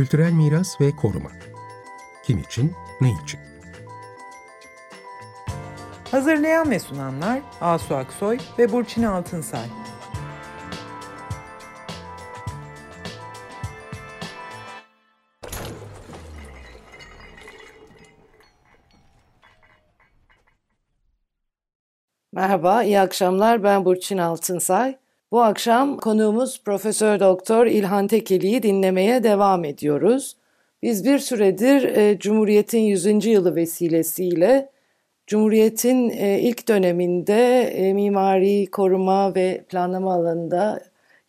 Kültürel miras ve koruma. Kim için, ne için? Hazırlayan ve sunanlar Asu Aksoy ve Burçin Altınsay. Merhaba, iyi akşamlar. Ben Burçin Altınsay. Bu akşam konuğumuz Profesör Doktor İlhan Tekeli'yi dinlemeye devam ediyoruz. Biz bir süredir e, Cumhuriyet'in 100. yılı vesilesiyle Cumhuriyet'in e, ilk döneminde e, mimari koruma ve planlama alanında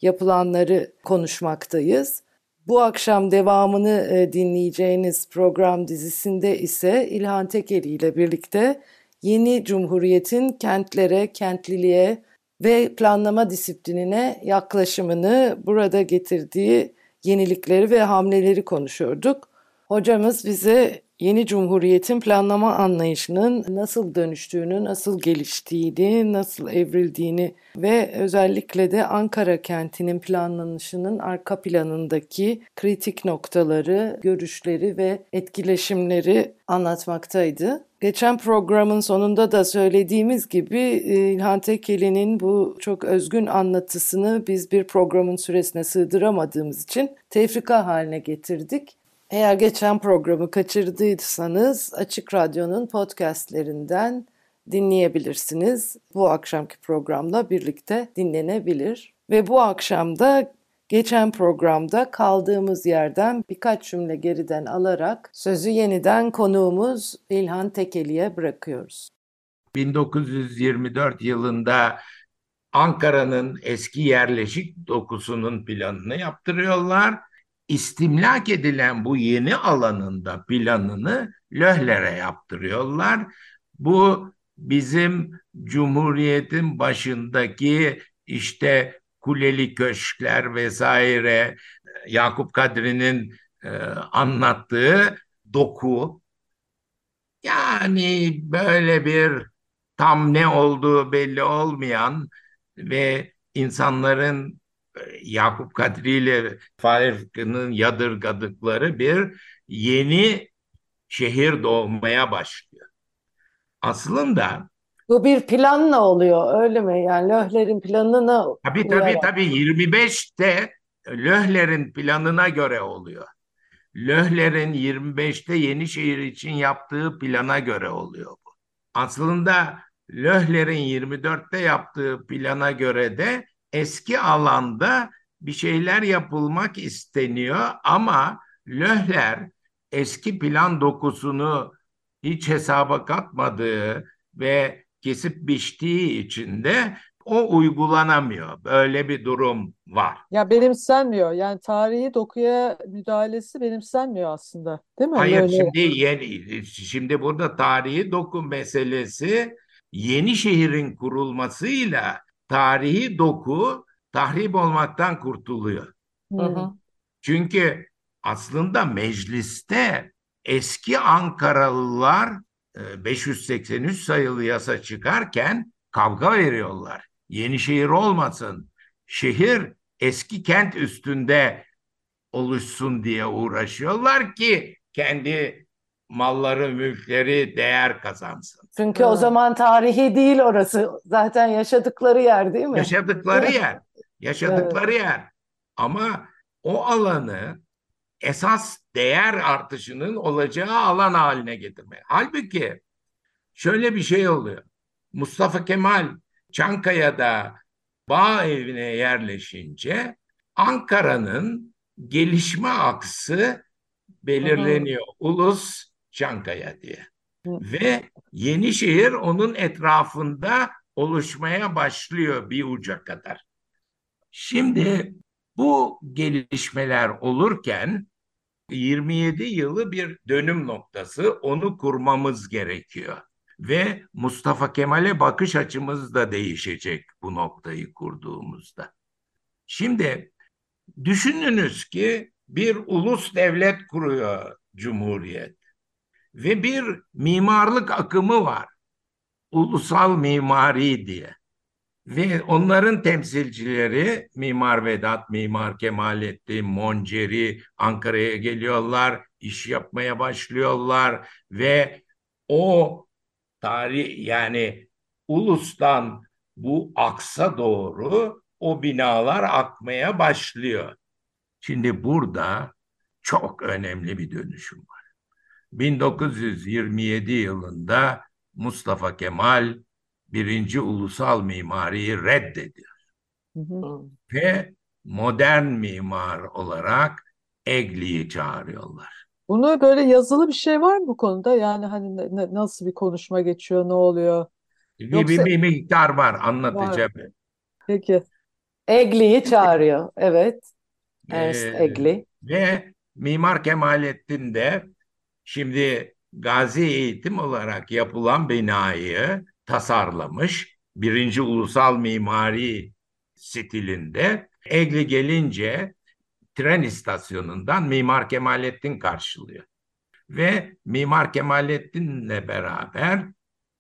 yapılanları konuşmaktayız. Bu akşam devamını dinleyeceğiniz program dizisinde ise İlhan Tekeli ile birlikte yeni Cumhuriyet'in kentlere, kentliliğe, ve planlama disiplinine yaklaşımını burada getirdiği yenilikleri ve hamleleri konuşuyorduk. Hocamız bize yeni cumhuriyetin planlama anlayışının nasıl dönüştüğünü, nasıl geliştiğini, nasıl evrildiğini ve özellikle de Ankara kentinin planlanışının arka planındaki kritik noktaları, görüşleri ve etkileşimleri anlatmaktaydı. Geçen programın sonunda da söylediğimiz gibi e, İlhan Tekeli'nin bu çok özgün anlatısını biz bir programın süresine sığdıramadığımız için tefrika haline getirdik. Eğer geçen programı kaçırdıysanız Açık Radyo'nun podcastlerinden dinleyebilirsiniz. Bu akşamki programla birlikte dinlenebilir. Ve bu akşam da geçen programda kaldığımız yerden birkaç cümle geriden alarak sözü yeniden konuğumuz İlhan Tekeli'ye bırakıyoruz. 1924 yılında Ankara'nın eski yerleşik dokusunun planını yaptırıyorlar istimlak edilen bu yeni alanında planını Löhler'e yaptırıyorlar. Bu bizim Cumhuriyet'in başındaki işte kuleli köşkler vesaire Yakup Kadri'nin e, anlattığı doku yani böyle bir tam ne olduğu belli olmayan ve insanların Yakup Kadri ile Fahri Rıfkı'nın yadırgadıkları bir yeni şehir doğmaya başlıyor. Aslında bu bir planla oluyor öyle mi? Yani Löhler'in planına Tabii tabii uyarak. tabii 25'te Löhler'in planına göre oluyor. Löhler'in 25'te Yenişehir için yaptığı plana göre oluyor bu. Aslında Löhler'in 24'te yaptığı plana göre de eski alanda bir şeyler yapılmak isteniyor ama Löhler eski plan dokusunu hiç hesaba katmadığı ve kesip biçtiği için de o uygulanamıyor. Böyle bir durum var. Ya benimsenmiyor. Yani tarihi dokuya müdahalesi benimsenmiyor aslında. Değil mi? Hayır Böyle... şimdi yeni şimdi burada tarihi doku meselesi yeni şehrin kurulmasıyla tarihi doku tahrip olmaktan kurtuluyor. Hı hı. Çünkü aslında mecliste eski Ankaralılar 583 e, sayılı yasa çıkarken kavga veriyorlar. Yeni şehir olmasın. Şehir eski kent üstünde oluşsun diye uğraşıyorlar ki kendi malları, mülkleri değer kazansın. Çünkü o zaman tarihi değil orası. Zaten yaşadıkları yer değil mi? Yaşadıkları yer. Yaşadıkları evet. yer. Ama o alanı esas değer artışının olacağı alan haline getirme. Halbuki şöyle bir şey oluyor. Mustafa Kemal Çankaya'da bağ evine yerleşince Ankara'nın gelişme aksı belirleniyor. Hı hı. Ulus Çankaya diye. Ve Yenişehir onun etrafında oluşmaya başlıyor bir uca kadar. Şimdi bu gelişmeler olurken 27 yılı bir dönüm noktası onu kurmamız gerekiyor. Ve Mustafa Kemal'e bakış açımız da değişecek bu noktayı kurduğumuzda. Şimdi düşününüz ki bir ulus devlet kuruyor Cumhuriyet ve bir mimarlık akımı var. Ulusal mimari diye. Ve onların temsilcileri Mimar Vedat, Mimar Kemalettin, Monceri Ankara'ya geliyorlar, iş yapmaya başlıyorlar ve o tarih yani ulustan bu aksa doğru o binalar akmaya başlıyor. Şimdi burada çok önemli bir dönüşüm var. 1927 yılında Mustafa Kemal birinci ulusal mimariyi reddediyor. Hı hı. Ve modern mimar olarak Egli'yi çağırıyorlar. Bunu böyle yazılı bir şey var mı bu konuda? Yani hani ne- nasıl bir konuşma geçiyor, ne oluyor? Bir, Yoksa- bir, miktar var anlatacağım. Peki. Egli'yi çağırıyor. Evet. Ernst Ee, Egli. Ve Mimar Kemalettin de şimdi gazi eğitim olarak yapılan binayı tasarlamış. Birinci ulusal mimari stilinde. Egli gelince tren istasyonundan Mimar Kemalettin karşılıyor. Ve Mimar Kemalettin'le beraber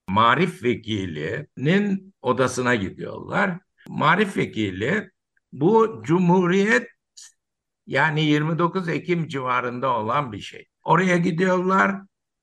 Marif Vekili'nin odasına gidiyorlar. Marif Vekili bu Cumhuriyet yani 29 Ekim civarında olan bir şey. Oraya gidiyorlar.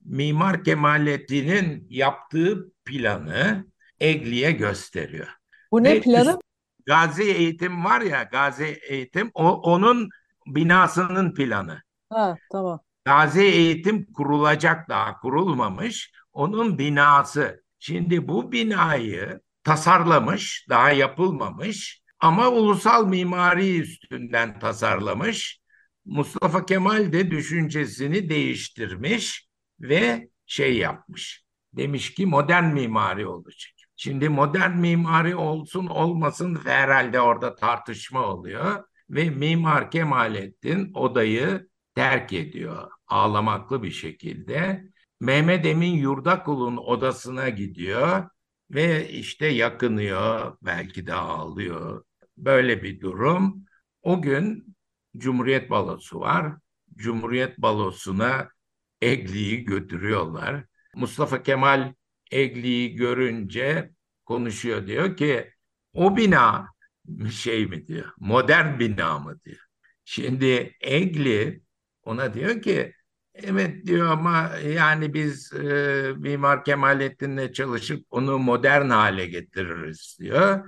Mimar Kemalettin'in yaptığı planı Egli'ye gösteriyor. Bu ne Ve planı? Gazi Eğitim var ya, Gazi Eğitim o onun binasının planı. Ha, tamam. Gazi Eğitim kurulacak daha kurulmamış. Onun binası. Şimdi bu binayı tasarlamış, daha yapılmamış ama ulusal mimari üstünden tasarlamış. Mustafa Kemal de düşüncesini değiştirmiş ve şey yapmış. Demiş ki modern mimari olacak. Şimdi modern mimari olsun olmasın herhalde orada tartışma oluyor ve Mimar Kemalettin odayı terk ediyor ağlamaklı bir şekilde. Mehmet Emin Yurdakul'un odasına gidiyor ve işte yakınıyor, belki de ağlıyor. Böyle bir durum. O gün Cumhuriyet Balosu var. Cumhuriyet Balosu'na Egli'yi götürüyorlar. Mustafa Kemal Egli'yi görünce konuşuyor diyor ki o bina şey mi diyor, modern bina mı diyor. Şimdi Egli ona diyor ki evet diyor ama yani biz e, Mimar Kemalettin'le çalışıp onu modern hale getiririz diyor.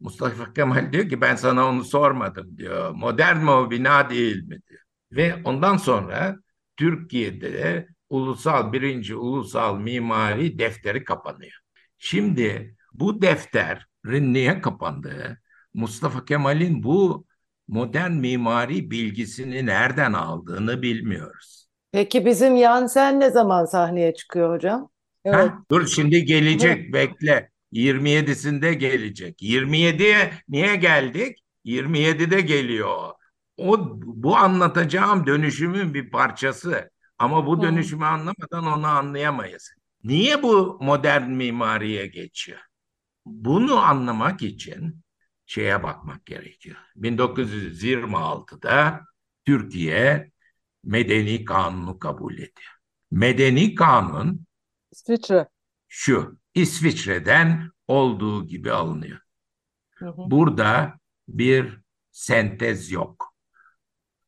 Mustafa Kemal diyor ki ben sana onu sormadım diyor. Modern mi o bina değil mi diyor. Ve ondan sonra Türkiye'de ulusal birinci ulusal mimari defteri kapanıyor. Şimdi bu defterin niye kapandığı, Mustafa Kemal'in bu modern mimari bilgisini nereden aldığını bilmiyoruz. Peki bizim Yansen ne zaman sahneye çıkıyor hocam? Evet. Ha, dur şimdi gelecek bekle. 27'sinde gelecek. 27'ye niye geldik? 27'de geliyor. O bu anlatacağım dönüşümün bir parçası. Ama bu dönüşümü anlamadan onu anlayamayız. Niye bu modern mimariye geçiyor? Bunu anlamak için şeye bakmak gerekiyor. 1926'da Türkiye Medeni Kanunu kabul ediyor. Medeni Kanun İsviçre. şu İsviçre'den olduğu gibi alınıyor. Hı hı. Burada bir sentez yok.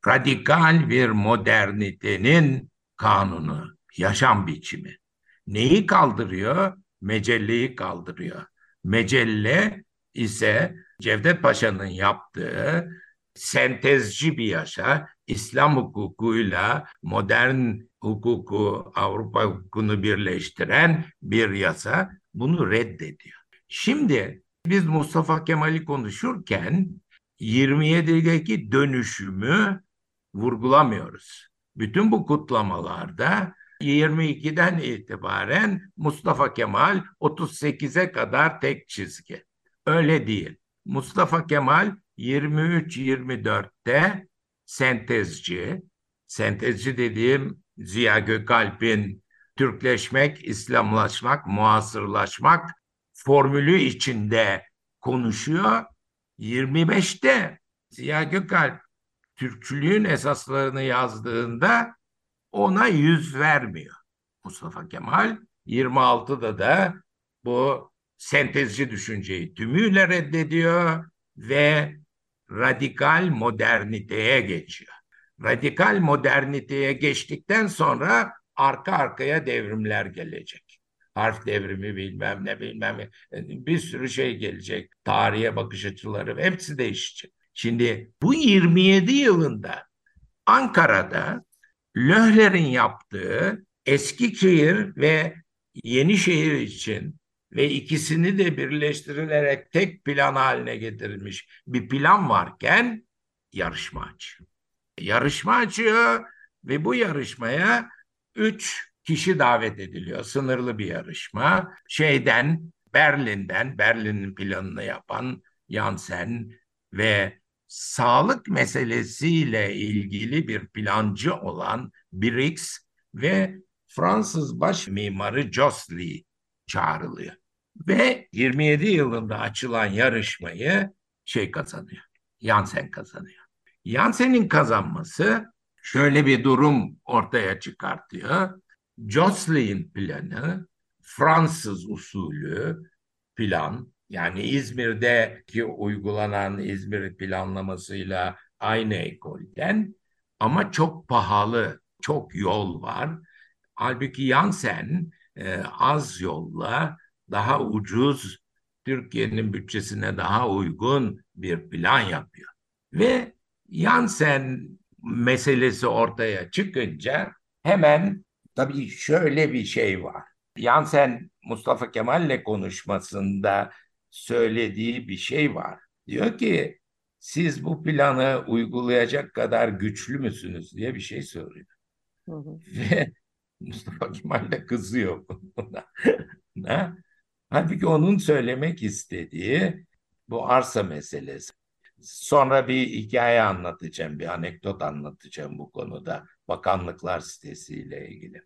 Radikal bir modernitenin kanunu, yaşam biçimi. Neyi kaldırıyor? Mecelleyi kaldırıyor. Mecelle ise Cevdet Paşa'nın yaptığı sentezci bir yaşa, İslam hukukuyla modern hukuku, Avrupa hukukunu birleştiren bir yasa bunu reddediyor. Şimdi biz Mustafa Kemal'i konuşurken 27'deki dönüşümü vurgulamıyoruz. Bütün bu kutlamalarda 22'den itibaren Mustafa Kemal 38'e kadar tek çizgi. Öyle değil. Mustafa Kemal 23-24'te sentezci, sentezci dediğim Ziya Gökalp'in Türkleşmek, İslamlaşmak, muasırlaşmak formülü içinde konuşuyor. 25'te Ziya Gökalp Türkçülüğün esaslarını yazdığında ona yüz vermiyor. Mustafa Kemal 26'da da bu sentezci düşünceyi tümüyle reddediyor ve radikal moderniteye geçiyor. Radikal moderniteye geçtikten sonra arka arkaya devrimler gelecek. Harf devrimi bilmem ne bilmem ne bir sürü şey gelecek. Tarihe bakış açıları hepsi değişecek. Şimdi bu 27 yılında Ankara'da Löhler'in yaptığı Eskişehir ve Yenişehir için ve ikisini de birleştirilerek tek plan haline getirilmiş bir plan varken yarışma açıyor. Yarışma açıyor ve bu yarışmaya üç kişi davet ediliyor. Sınırlı bir yarışma. Şeyden, Berlin'den, Berlin'in planını yapan Jansen ve sağlık meselesiyle ilgili bir plancı olan Briggs ve Fransız baş mimarı Josli çağrılıyor. Ve 27 yılında açılan yarışmayı şey kazanıyor. Jansen kazanıyor. Jansen'in kazanması şöyle bir durum ortaya çıkartıyor. Josselin planı Fransız usulü plan yani İzmir'deki uygulanan İzmir planlamasıyla aynı ekolden ama çok pahalı, çok yol var. Halbuki Jansen e, az yolla daha ucuz Türkiye'nin bütçesine daha uygun bir plan yapıyor. Ve Jansen meselesi ortaya çıkınca hemen tabii şöyle bir şey var. Jansen Mustafa Kemal'le konuşmasında söylediği bir şey var. Diyor ki siz bu planı uygulayacak kadar güçlü müsünüz diye bir şey soruyor. Hı hı. Ve Mustafa Kemal de kızıyor buna. Halbuki onun söylemek istediği bu arsa meselesi. Sonra bir hikaye anlatacağım, bir anekdot anlatacağım bu konuda. Bakanlıklar sitesiyle ilgili.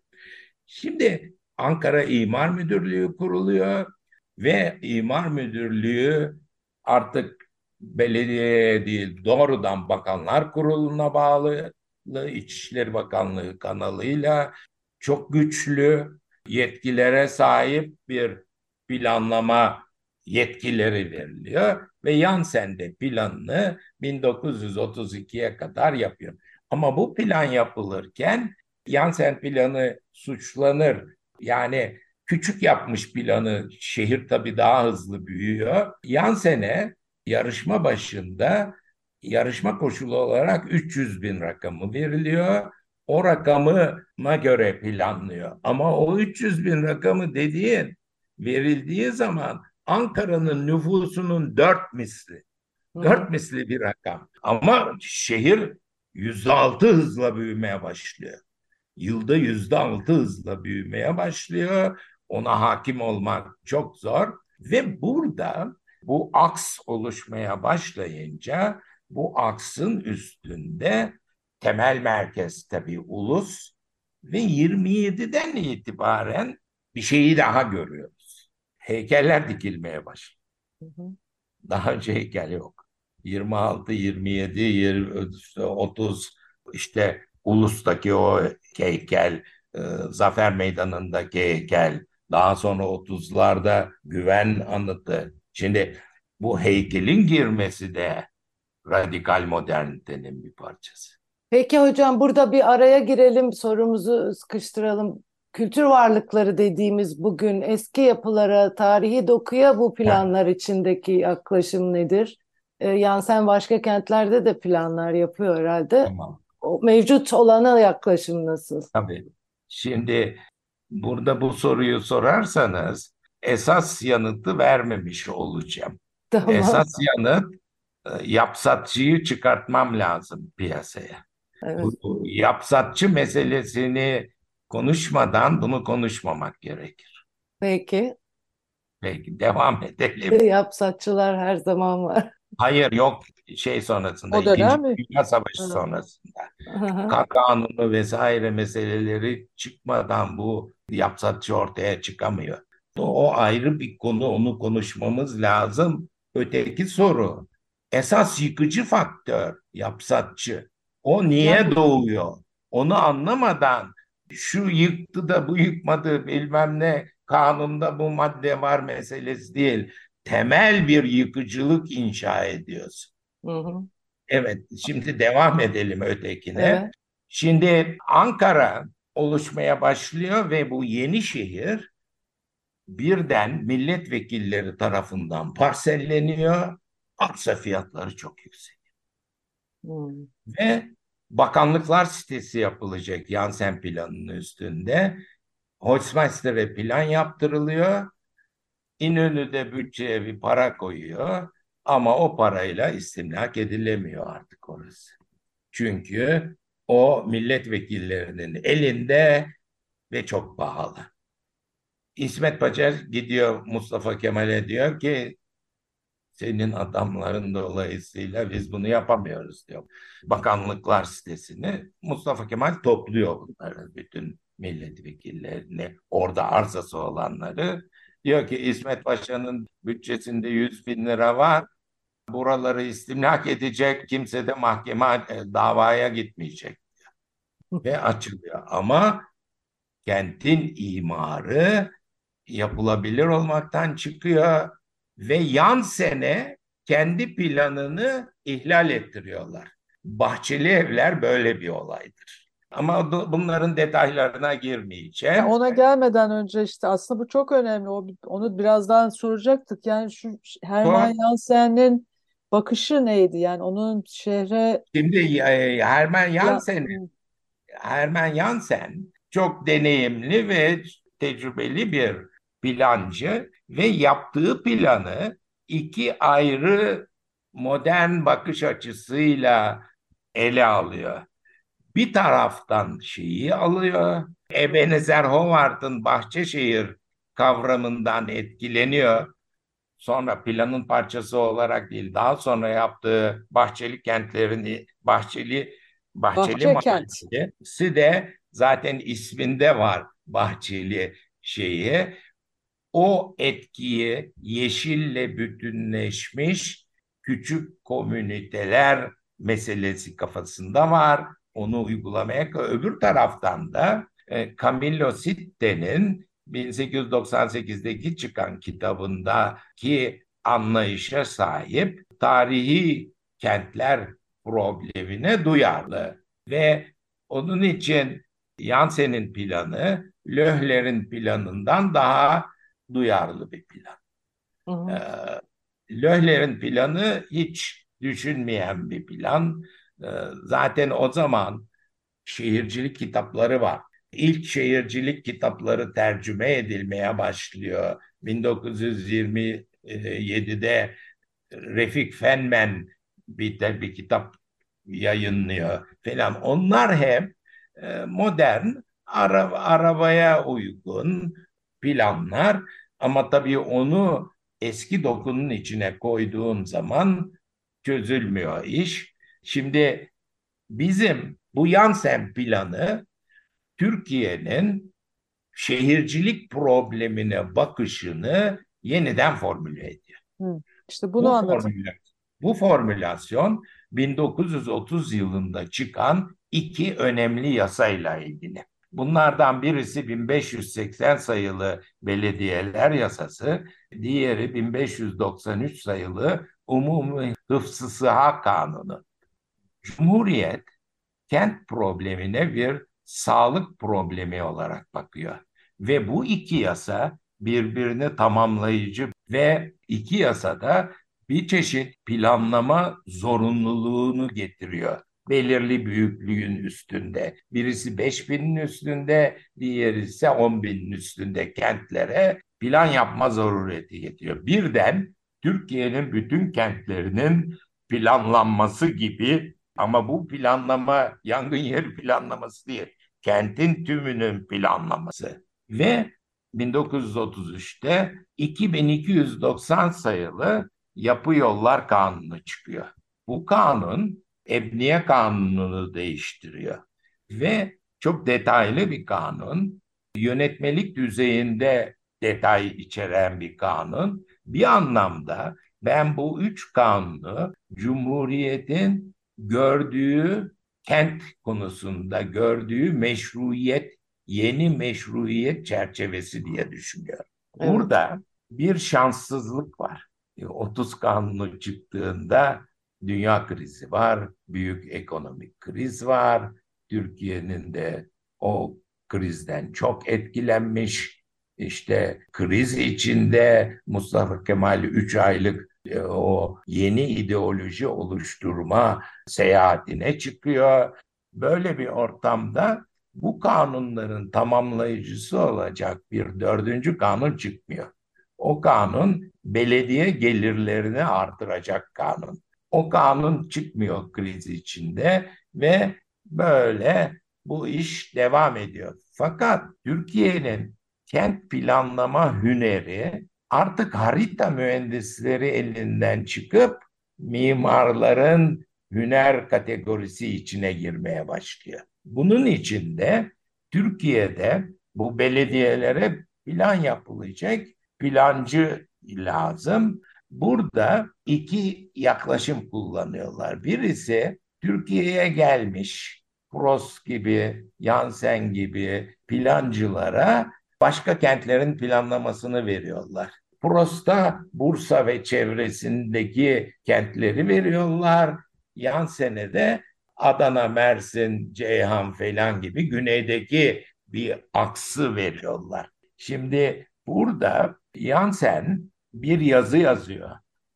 Şimdi Ankara İmar Müdürlüğü kuruluyor ve İmar Müdürlüğü artık belediye değil doğrudan Bakanlar Kurulu'na bağlı İçişleri Bakanlığı kanalıyla çok güçlü yetkilere sahip bir planlama yetkileri veriliyor ve Yansen de planını 1932'ye kadar yapıyor. Ama bu plan yapılırken Yansen planı suçlanır. Yani küçük yapmış planı şehir tabii daha hızlı büyüyor. Yansen'e yarışma başında yarışma koşulu olarak 300 bin rakamı veriliyor. O rakamına göre planlıyor. Ama o 300 bin rakamı dediğin verildiği zaman Ankara'nın nüfusunun dört misli. Dört misli bir rakam. Ama şehir yüzde altı hızla büyümeye başlıyor. Yılda yüzde altı hızla büyümeye başlıyor. Ona hakim olmak çok zor. Ve burada bu aks oluşmaya başlayınca bu aksın üstünde temel merkez tabii ulus ve 27'den itibaren bir şeyi daha görüyoruz. Heykeller dikilmeye başlıyor. Daha önce heykel yok. 26, 27, 20, 30 işte ulustaki o heykel, e, Zafer Meydanı'ndaki heykel, daha sonra 30'larda güven anıtı. Şimdi bu heykelin girmesi de radikal modernitenin bir parçası. Peki hocam burada bir araya girelim, sorumuzu sıkıştıralım. Kültür varlıkları dediğimiz bugün eski yapılara, tarihi dokuya bu planlar evet. içindeki yaklaşım nedir? Ee, yani sen başka kentlerde de planlar yapıyor herhalde. Tamam. O mevcut olana yaklaşım nasıl? Tabii. Şimdi burada bu soruyu sorarsanız esas yanıtı vermemiş olacağım. Tamam. Esas yanıt e, yapsatçıyı çıkartmam lazım piyasaya. Evet. Bu yapsatçı meselesini konuşmadan bunu konuşmamak gerekir. Peki. Peki devam edelim. Yapsatçılar her zaman var. Hayır yok şey sonrasında. O dönem mi? Dünya Savaşı Hı. sonrasında. Kan kanunu vesaire meseleleri çıkmadan bu yapsatçı ortaya çıkamıyor. O ayrı bir konu onu konuşmamız lazım. Öteki soru esas yıkıcı faktör yapsatçı. O niye doğuyor? Onu anlamadan şu yıktı da bu yıkmadı bilmem ne kanunda bu madde var meselesi değil. Temel bir yıkıcılık inşa ediyorsun. Hı hı. Evet, şimdi devam edelim ötekine. Evet. Şimdi Ankara oluşmaya başlıyor ve bu yeni şehir birden milletvekilleri tarafından parselleniyor. Arsa fiyatları çok yüksek. Hı. Ve bakanlıklar sitesi yapılacak Yansen planının üstünde. Holzmeister'e plan yaptırılıyor. İnönü'de bütçeye bir para koyuyor. Ama o parayla istimlak edilemiyor artık orası. Çünkü o milletvekillerinin elinde ve çok pahalı. İsmet Paşa gidiyor Mustafa Kemal'e diyor ki senin adamların dolayısıyla biz bunu yapamıyoruz diyor. Bakanlıklar sitesini Mustafa Kemal topluyor bunları bütün milletvekillerini orada arsası olanları. Diyor ki İsmet Paşa'nın bütçesinde 100 bin lira var. Buraları istimlak edecek kimse de mahkeme e, davaya gitmeyecek. Ve açılıyor. Ama kentin imarı yapılabilir olmaktan çıkıyor ve yan sene kendi planını ihlal ettiriyorlar. Bahçeli evler böyle bir olaydır. Ama bunların detaylarına girmeyeceğim. Ona gelmeden önce işte aslında bu çok önemli. O, onu birazdan soracaktık. Yani şu Hermann Jansen'in bakışı neydi? Yani onun şehre... Şimdi e, Hermann Jansen, Hermann Jansen çok deneyimli ve tecrübeli bir plancı ve yaptığı planı iki ayrı modern bakış açısıyla ele alıyor. Bir taraftan şeyi alıyor, Ebenezer Howard'ın Bahçeşehir kavramından etkileniyor. Sonra planın parçası olarak değil, daha sonra yaptığı Bahçeli kentlerini, Bahçeli Bahçeli Mahallesi de zaten isminde var Bahçeli şeyi o etkiyi yeşille bütünleşmiş küçük komüniteler meselesi kafasında var. Onu uygulamaya öbür taraftan da e, Camillo Sitte'nin 1898'deki çıkan kitabındaki anlayışa sahip tarihi kentler problemine duyarlı ve onun için Yansen'in planı Löhler'in planından daha duyarlı bir plan. Hı hı. Ee, Löhler'in planı hiç düşünmeyen bir plan. Ee, zaten o zaman şehircilik kitapları var. İlk şehircilik kitapları tercüme edilmeye başlıyor. 1927'de Refik Fenmen bir, bir kitap yayınlıyor falan. Onlar hem e, modern, ara, arabaya uygun, planlar ama tabii onu eski dokunun içine koyduğun zaman çözülmüyor iş. Şimdi bizim bu Yansen planı Türkiye'nin şehircilik problemine bakışını yeniden formüle ediyor. Hı, işte bunu bu anlatın. Bu formülasyon 1930 yılında çıkan iki önemli yasayla ilgili. Bunlardan birisi 1580 sayılı belediyeler yasası, diğeri 1593 sayılı Umumi Hıfzı Sıha Kanunu. Cumhuriyet kent problemine bir sağlık problemi olarak bakıyor. Ve bu iki yasa birbirini tamamlayıcı ve iki yasada bir çeşit planlama zorunluluğunu getiriyor belirli büyüklüğün üstünde. Birisi 5000'in üstünde, diğeri ise 10.000'in üstünde kentlere plan yapma zarureti getiriyor. Birden Türkiye'nin bütün kentlerinin planlanması gibi ama bu planlama yangın yeri planlaması değil. Kentin tümünün planlaması. Ve 1933'te 2290 sayılı Yapı Yollar Kanunu çıkıyor. Bu kanun Ebniye Kanunu'nu değiştiriyor. Ve çok detaylı bir kanun, yönetmelik düzeyinde detay içeren bir kanun. Bir anlamda ben bu üç kanunu Cumhuriyet'in gördüğü kent konusunda gördüğü meşruiyet yeni meşruiyet çerçevesi diye düşünüyorum. Evet. Burada bir şanssızlık var. 30 e, kanunu çıktığında dünya krizi var, büyük ekonomik kriz var. Türkiye'nin de o krizden çok etkilenmiş. İşte kriz içinde Mustafa Kemal 3 aylık o yeni ideoloji oluşturma seyahatine çıkıyor. Böyle bir ortamda bu kanunların tamamlayıcısı olacak bir dördüncü kanun çıkmıyor. O kanun belediye gelirlerini artıracak kanun. O kanun çıkmıyor kriz içinde ve böyle bu iş devam ediyor. Fakat Türkiye'nin kent planlama hüneri artık harita mühendisleri elinden çıkıp mimarların hüner kategorisi içine girmeye başlıyor. Bunun için de Türkiye'de bu belediyelere plan yapılacak plancı lazım. Burada iki yaklaşım kullanıyorlar. Birisi Türkiye'ye gelmiş Pros gibi, Yansen gibi plancılara başka kentlerin planlamasını veriyorlar. Prost'a Bursa ve çevresindeki kentleri veriyorlar. Yansen'e de Adana, Mersin, Ceyhan falan gibi güneydeki bir aksı veriyorlar. Şimdi burada Yansen bir yazı yazıyor.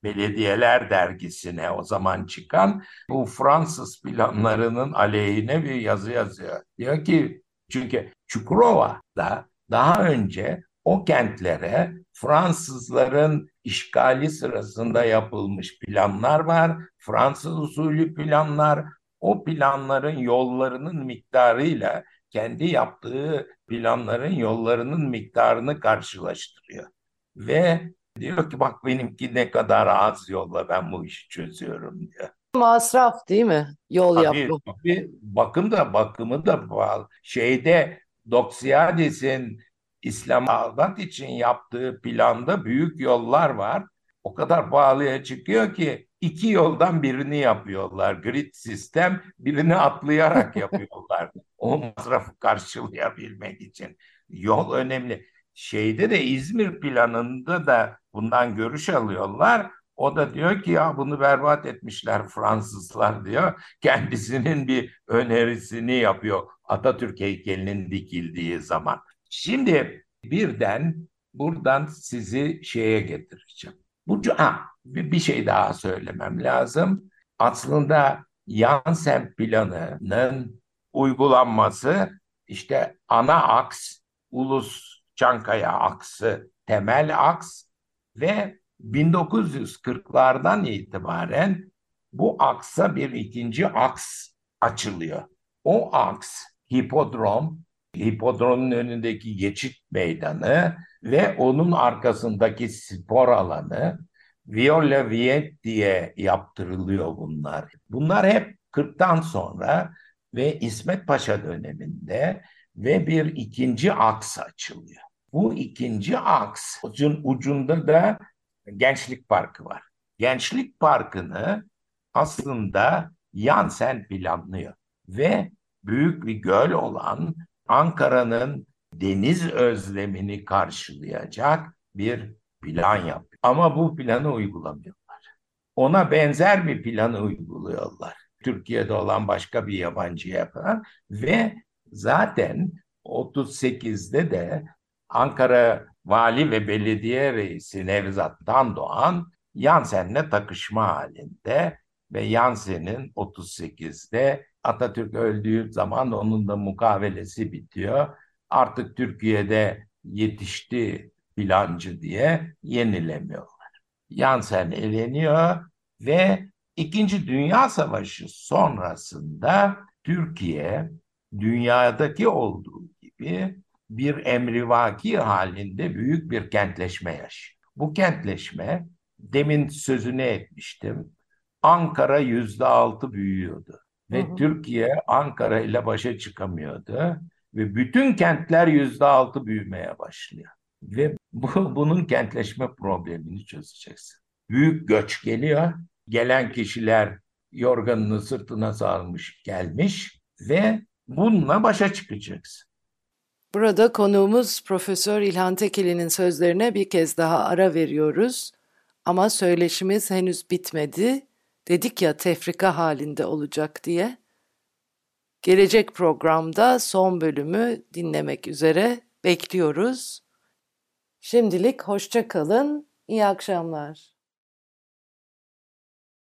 Belediyeler dergisine o zaman çıkan bu Fransız planlarının aleyhine bir yazı yazıyor. Diyor ki çünkü Çukurova'da daha önce o kentlere Fransızların işgali sırasında yapılmış planlar var. Fransız usulü planlar. O planların yollarının miktarıyla kendi yaptığı planların yollarının miktarını karşılaştırıyor. Ve diyor ki bak benimki ne kadar az yolla ben bu işi çözüyorum diyor. Masraf değil mi? Yol tabii, yapma. Tabii bakım da bakımı da pahalı. Şeyde Doxiades'in İslamabad için yaptığı planda büyük yollar var. O kadar pahalıya çıkıyor ki iki yoldan birini yapıyorlar. Grid sistem birini atlayarak yapıyorlar. o masrafı karşılayabilmek için. Yol önemli. Şeyde de İzmir planında da bundan görüş alıyorlar. O da diyor ki ya bunu berbat etmişler Fransızlar diyor. Kendisinin bir önerisini yapıyor Atatürk heykelinin dikildiği zaman. Şimdi birden buradan sizi şeye getireceğim. Bu ha, bir şey daha söylemem lazım. Aslında Yansen planının uygulanması işte ana aks, ulus Çankaya aksı, temel aks ve 1940'lardan itibaren bu aksa bir ikinci aks açılıyor. O aks hipodrom hipodromun önündeki geçit meydanı ve onun arkasındaki spor alanı Viola Viet diye yaptırılıyor bunlar. Bunlar hep 40'tan sonra ve İsmet Paşa döneminde ve bir ikinci aks açılıyor. Bu ikinci aksın ucunda da Gençlik Parkı var. Gençlik Parkı'nı aslında Yansen planlıyor ve büyük bir göl olan Ankara'nın deniz özlemini karşılayacak bir plan yapıyor. Ama bu planı uygulamıyorlar. Ona benzer bir planı uyguluyorlar. Türkiye'de olan başka bir yabancı yapan ve zaten 38'de de Ankara Vali ve Belediye Reisi Nevzat Tandoğan Yansen'le takışma halinde ve Yansen'in 38'de Atatürk öldüğü zaman onun da mukavelesi bitiyor. Artık Türkiye'de yetişti plancı diye yenilemiyorlar. Yansen eleniyor ve İkinci Dünya Savaşı sonrasında Türkiye dünyadaki olduğu gibi bir emrivaki halinde büyük bir kentleşme yaşıyor. Bu kentleşme demin sözünü etmiştim. Ankara yüzde altı büyüyordu. Ve hı hı. Türkiye Ankara ile başa çıkamıyordu. Ve bütün kentler yüzde altı büyümeye başlıyor. Ve bu, bunun kentleşme problemini çözeceksin. Büyük göç geliyor. Gelen kişiler yorganını sırtına sarmış gelmiş ve bununla başa çıkacaksın. Burada konuğumuz Profesör İlhan Tekeli'nin sözlerine bir kez daha ara veriyoruz. Ama söyleşimiz henüz bitmedi. Dedik ya tefrika halinde olacak diye. Gelecek programda son bölümü dinlemek üzere bekliyoruz. Şimdilik hoşça kalın, iyi akşamlar.